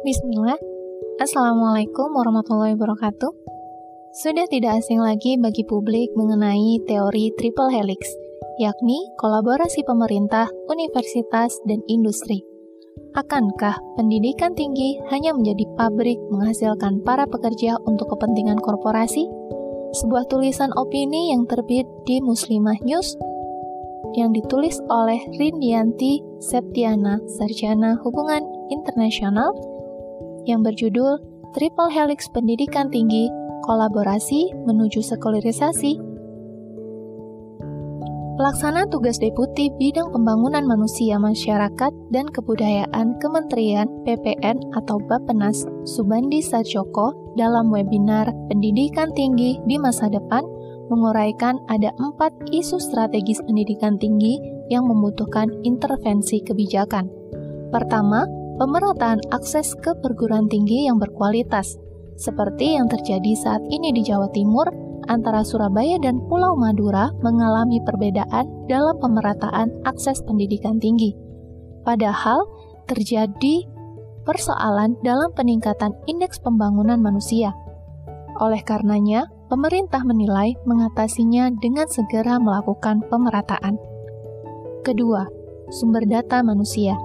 Bismillah. Assalamualaikum warahmatullahi wabarakatuh. Sudah tidak asing lagi bagi publik mengenai teori triple helix, yakni kolaborasi pemerintah, universitas, dan industri. Akankah pendidikan tinggi hanya menjadi pabrik menghasilkan para pekerja untuk kepentingan korporasi? Sebuah tulisan opini yang terbit di Muslimah News yang ditulis oleh Rindianti Septiana, Sarjana Hubungan Internasional yang berjudul Triple Helix Pendidikan Tinggi, Kolaborasi Menuju Sekularisasi. Pelaksana tugas Deputi Bidang Pembangunan Manusia Masyarakat dan Kebudayaan Kementerian PPN atau Bapenas Subandi Sarjoko dalam webinar Pendidikan Tinggi di Masa Depan menguraikan ada empat isu strategis pendidikan tinggi yang membutuhkan intervensi kebijakan. Pertama, pemerataan akses ke perguruan tinggi yang berkualitas, seperti yang terjadi saat ini di Jawa Timur antara Surabaya dan Pulau Madura mengalami perbedaan dalam pemerataan akses pendidikan tinggi. Padahal terjadi persoalan dalam peningkatan indeks pembangunan manusia. Oleh karenanya, pemerintah menilai mengatasinya dengan segera melakukan pemerataan. Kedua, sumber data manusia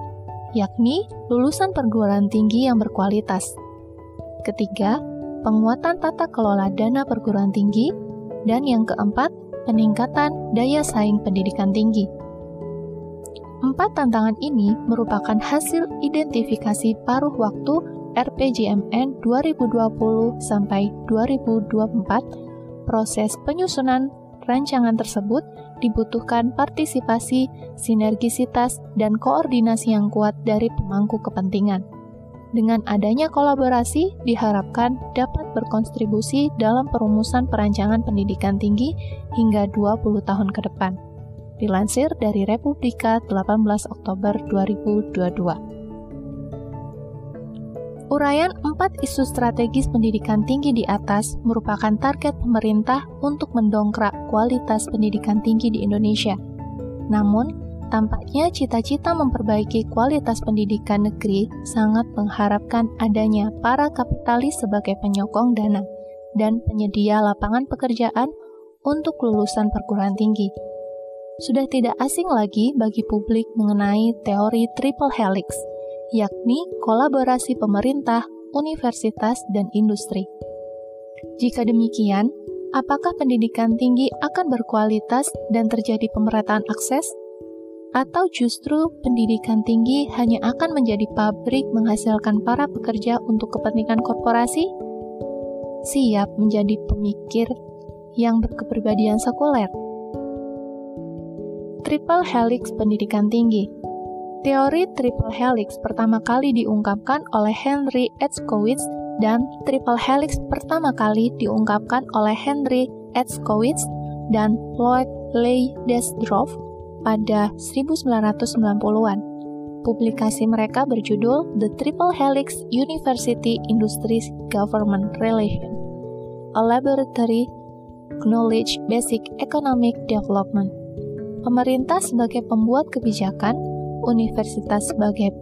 yakni lulusan perguruan tinggi yang berkualitas. Ketiga, penguatan tata kelola dana perguruan tinggi. Dan yang keempat, peningkatan daya saing pendidikan tinggi. Empat tantangan ini merupakan hasil identifikasi paruh waktu RPJMN 2020 sampai 2024. Proses penyusunan rancangan tersebut dibutuhkan partisipasi, sinergisitas, dan koordinasi yang kuat dari pemangku kepentingan. Dengan adanya kolaborasi, diharapkan dapat berkontribusi dalam perumusan perancangan pendidikan tinggi hingga 20 tahun ke depan. Dilansir dari Republika 18 Oktober 2022. Uraian empat isu strategis pendidikan tinggi di atas merupakan target pemerintah untuk mendongkrak kualitas pendidikan tinggi di Indonesia. Namun, tampaknya cita-cita memperbaiki kualitas pendidikan negeri sangat mengharapkan adanya para kapitalis sebagai penyokong dana dan penyedia lapangan pekerjaan untuk lulusan perguruan tinggi. Sudah tidak asing lagi bagi publik mengenai teori triple helix – yakni kolaborasi pemerintah, universitas, dan industri. Jika demikian, apakah pendidikan tinggi akan berkualitas dan terjadi pemerataan akses? Atau justru pendidikan tinggi hanya akan menjadi pabrik menghasilkan para pekerja untuk kepentingan korporasi? Siap menjadi pemikir yang berkepribadian sekuler. Triple Helix Pendidikan Tinggi Teori triple helix pertama kali diungkapkan oleh Henry Edskowitz dan triple helix pertama kali diungkapkan oleh Henry Edskowitz dan Lloyd Leydesdorff pada 1990-an. Publikasi mereka berjudul The Triple Helix University Industries Government Relation, a Laboratory Knowledge Basic Economic Development. Pemerintah sebagai pembuat kebijakan universitas sebagai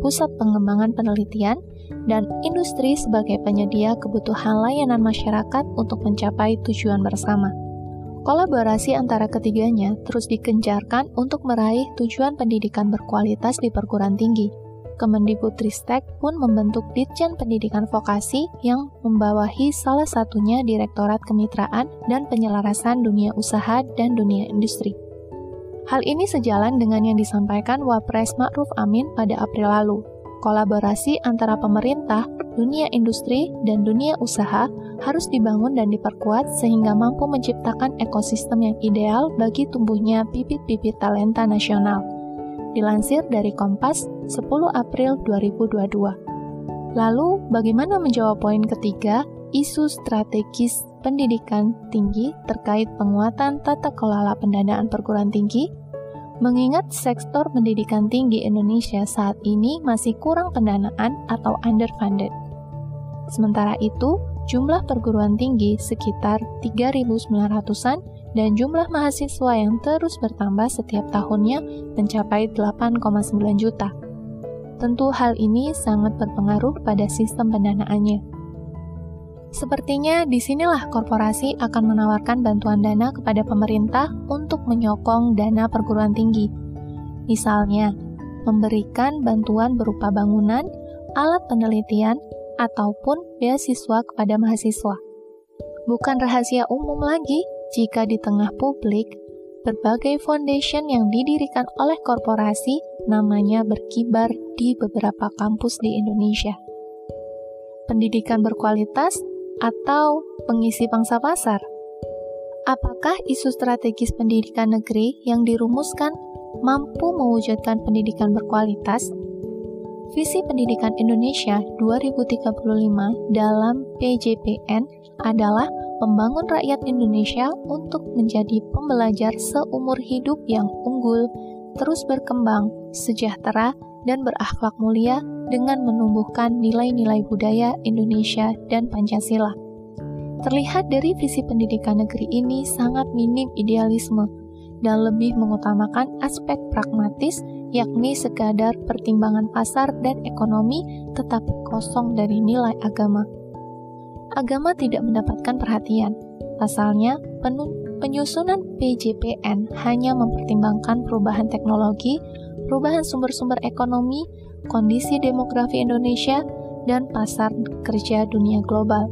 pusat pengembangan penelitian, dan industri sebagai penyedia kebutuhan layanan masyarakat untuk mencapai tujuan bersama. Kolaborasi antara ketiganya terus dikencarkan untuk meraih tujuan pendidikan berkualitas di perguruan tinggi. Kemendikbudristek pun membentuk Ditjen Pendidikan Vokasi yang membawahi salah satunya Direktorat Kemitraan dan Penyelarasan Dunia Usaha dan Dunia Industri. Hal ini sejalan dengan yang disampaikan Wapres Ma'ruf Amin pada April lalu. Kolaborasi antara pemerintah, dunia industri, dan dunia usaha harus dibangun dan diperkuat sehingga mampu menciptakan ekosistem yang ideal bagi tumbuhnya bibit-bibit talenta nasional. Dilansir dari Kompas 10 April 2022. Lalu, bagaimana menjawab poin ketiga, isu strategis pendidikan tinggi terkait penguatan tata kelola pendanaan perguruan tinggi Mengingat sektor pendidikan tinggi Indonesia saat ini masih kurang pendanaan atau underfunded. Sementara itu, jumlah perguruan tinggi sekitar 3.900-an dan jumlah mahasiswa yang terus bertambah setiap tahunnya mencapai 8,9 juta. Tentu hal ini sangat berpengaruh pada sistem pendanaannya. Sepertinya di sinilah korporasi akan menawarkan bantuan dana kepada pemerintah untuk menyokong dana perguruan tinggi. Misalnya, memberikan bantuan berupa bangunan, alat penelitian, ataupun beasiswa kepada mahasiswa. Bukan rahasia umum lagi jika di tengah publik berbagai foundation yang didirikan oleh korporasi namanya berkibar di beberapa kampus di Indonesia. Pendidikan berkualitas atau pengisi pangsa pasar? Apakah isu strategis pendidikan negeri yang dirumuskan mampu mewujudkan pendidikan berkualitas? Visi Pendidikan Indonesia 2035 dalam PJPN adalah membangun rakyat Indonesia untuk menjadi pembelajar seumur hidup yang unggul, terus berkembang, sejahtera, dan berakhlak mulia dengan menumbuhkan nilai-nilai budaya Indonesia dan Pancasila. Terlihat dari visi pendidikan negeri ini sangat minim idealisme dan lebih mengutamakan aspek pragmatis yakni sekadar pertimbangan pasar dan ekonomi tetapi kosong dari nilai agama agama tidak mendapatkan perhatian. Pasalnya, penyusunan PJPN hanya mempertimbangkan perubahan teknologi, perubahan sumber-sumber ekonomi, kondisi demografi Indonesia, dan pasar kerja dunia global.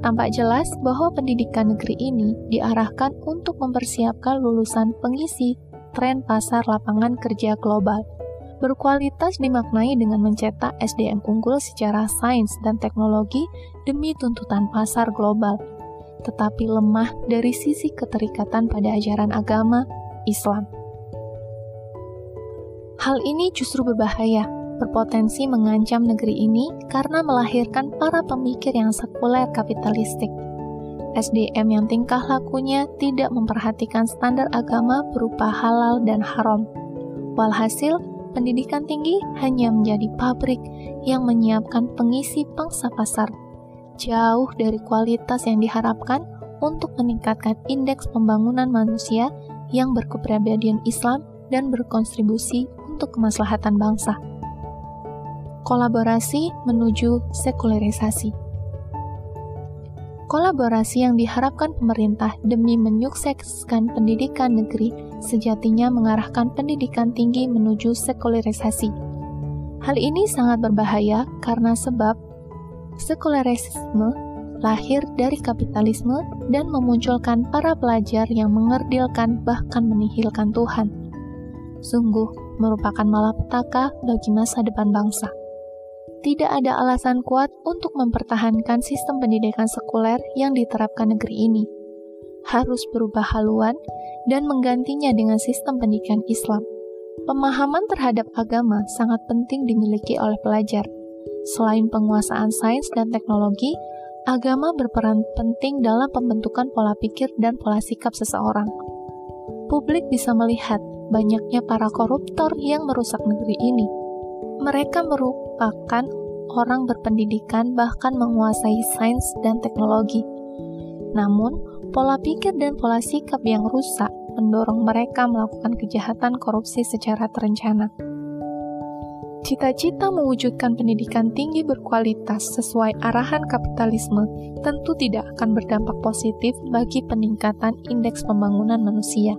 Tampak jelas bahwa pendidikan negeri ini diarahkan untuk mempersiapkan lulusan pengisi tren pasar lapangan kerja global berkualitas dimaknai dengan mencetak SDM unggul secara sains dan teknologi demi tuntutan pasar global, tetapi lemah dari sisi keterikatan pada ajaran agama Islam. Hal ini justru berbahaya, berpotensi mengancam negeri ini karena melahirkan para pemikir yang sekuler kapitalistik. SDM yang tingkah lakunya tidak memperhatikan standar agama berupa halal dan haram. Walhasil, pendidikan tinggi hanya menjadi pabrik yang menyiapkan pengisi pangsa pasar, jauh dari kualitas yang diharapkan untuk meningkatkan indeks pembangunan manusia yang berkepribadian Islam dan berkontribusi untuk kemaslahatan bangsa. Kolaborasi menuju sekularisasi kolaborasi yang diharapkan pemerintah demi menyukseskan pendidikan negeri sejatinya mengarahkan pendidikan tinggi menuju sekularisasi. Hal ini sangat berbahaya karena sebab sekularisme lahir dari kapitalisme dan memunculkan para pelajar yang mengerdilkan bahkan menihilkan Tuhan. Sungguh merupakan malapetaka bagi masa depan bangsa tidak ada alasan kuat untuk mempertahankan sistem pendidikan sekuler yang diterapkan negeri ini. Harus berubah haluan dan menggantinya dengan sistem pendidikan Islam. Pemahaman terhadap agama sangat penting dimiliki oleh pelajar. Selain penguasaan sains dan teknologi, agama berperan penting dalam pembentukan pola pikir dan pola sikap seseorang. Publik bisa melihat banyaknya para koruptor yang merusak negeri ini mereka merupakan orang berpendidikan bahkan menguasai sains dan teknologi. Namun, pola pikir dan pola sikap yang rusak mendorong mereka melakukan kejahatan korupsi secara terencana. Cita-cita mewujudkan pendidikan tinggi berkualitas sesuai arahan kapitalisme tentu tidak akan berdampak positif bagi peningkatan indeks pembangunan manusia.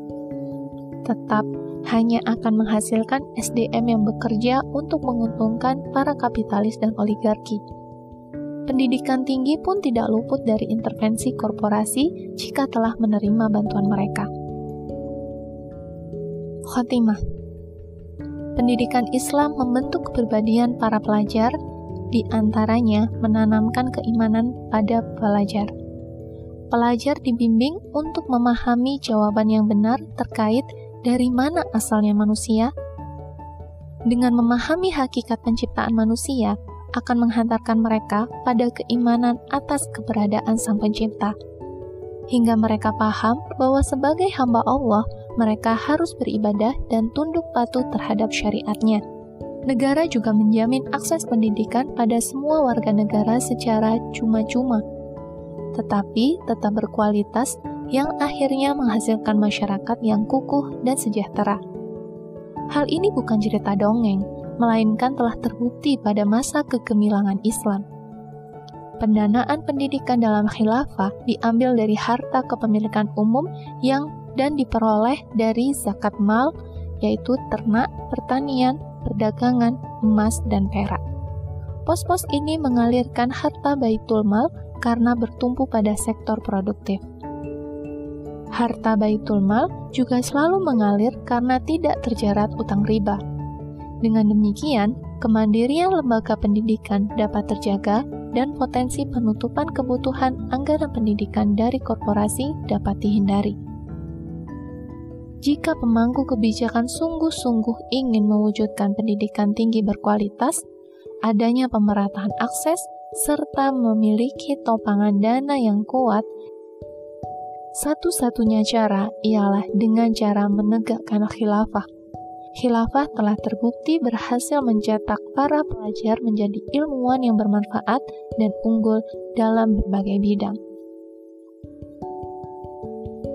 Tetap hanya akan menghasilkan SDM yang bekerja untuk menguntungkan para kapitalis dan oligarki. Pendidikan tinggi pun tidak luput dari intervensi korporasi jika telah menerima bantuan mereka. Khotimah Pendidikan Islam membentuk kepribadian para pelajar, di antaranya menanamkan keimanan pada pelajar. Pelajar dibimbing untuk memahami jawaban yang benar terkait dari mana asalnya manusia? Dengan memahami hakikat penciptaan manusia, akan menghantarkan mereka pada keimanan atas keberadaan Sang Pencipta. Hingga mereka paham bahwa sebagai hamba Allah, mereka harus beribadah dan tunduk patuh terhadap syariatnya. Negara juga menjamin akses pendidikan pada semua warga negara secara cuma-cuma, tetapi tetap berkualitas yang akhirnya menghasilkan masyarakat yang kukuh dan sejahtera. Hal ini bukan cerita dongeng, melainkan telah terbukti pada masa kegemilangan Islam. Pendanaan pendidikan dalam khilafah diambil dari harta kepemilikan umum yang dan diperoleh dari zakat mal, yaitu ternak, pertanian, perdagangan, emas, dan perak. Pos-pos ini mengalirkan harta baitul mal karena bertumpu pada sektor produktif. Harta baitul mal juga selalu mengalir karena tidak terjerat utang riba. Dengan demikian, kemandirian lembaga pendidikan dapat terjaga dan potensi penutupan kebutuhan anggaran pendidikan dari korporasi dapat dihindari. Jika pemangku kebijakan sungguh-sungguh ingin mewujudkan pendidikan tinggi berkualitas, adanya pemerataan akses serta memiliki topangan dana yang kuat, satu-satunya cara ialah dengan cara menegakkan khilafah khilafah telah terbukti berhasil mencetak para pelajar menjadi ilmuwan yang bermanfaat dan unggul dalam berbagai bidang.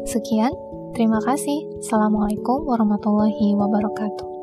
Sekian, terima kasih. Assalamualaikum warahmatullahi wabarakatuh.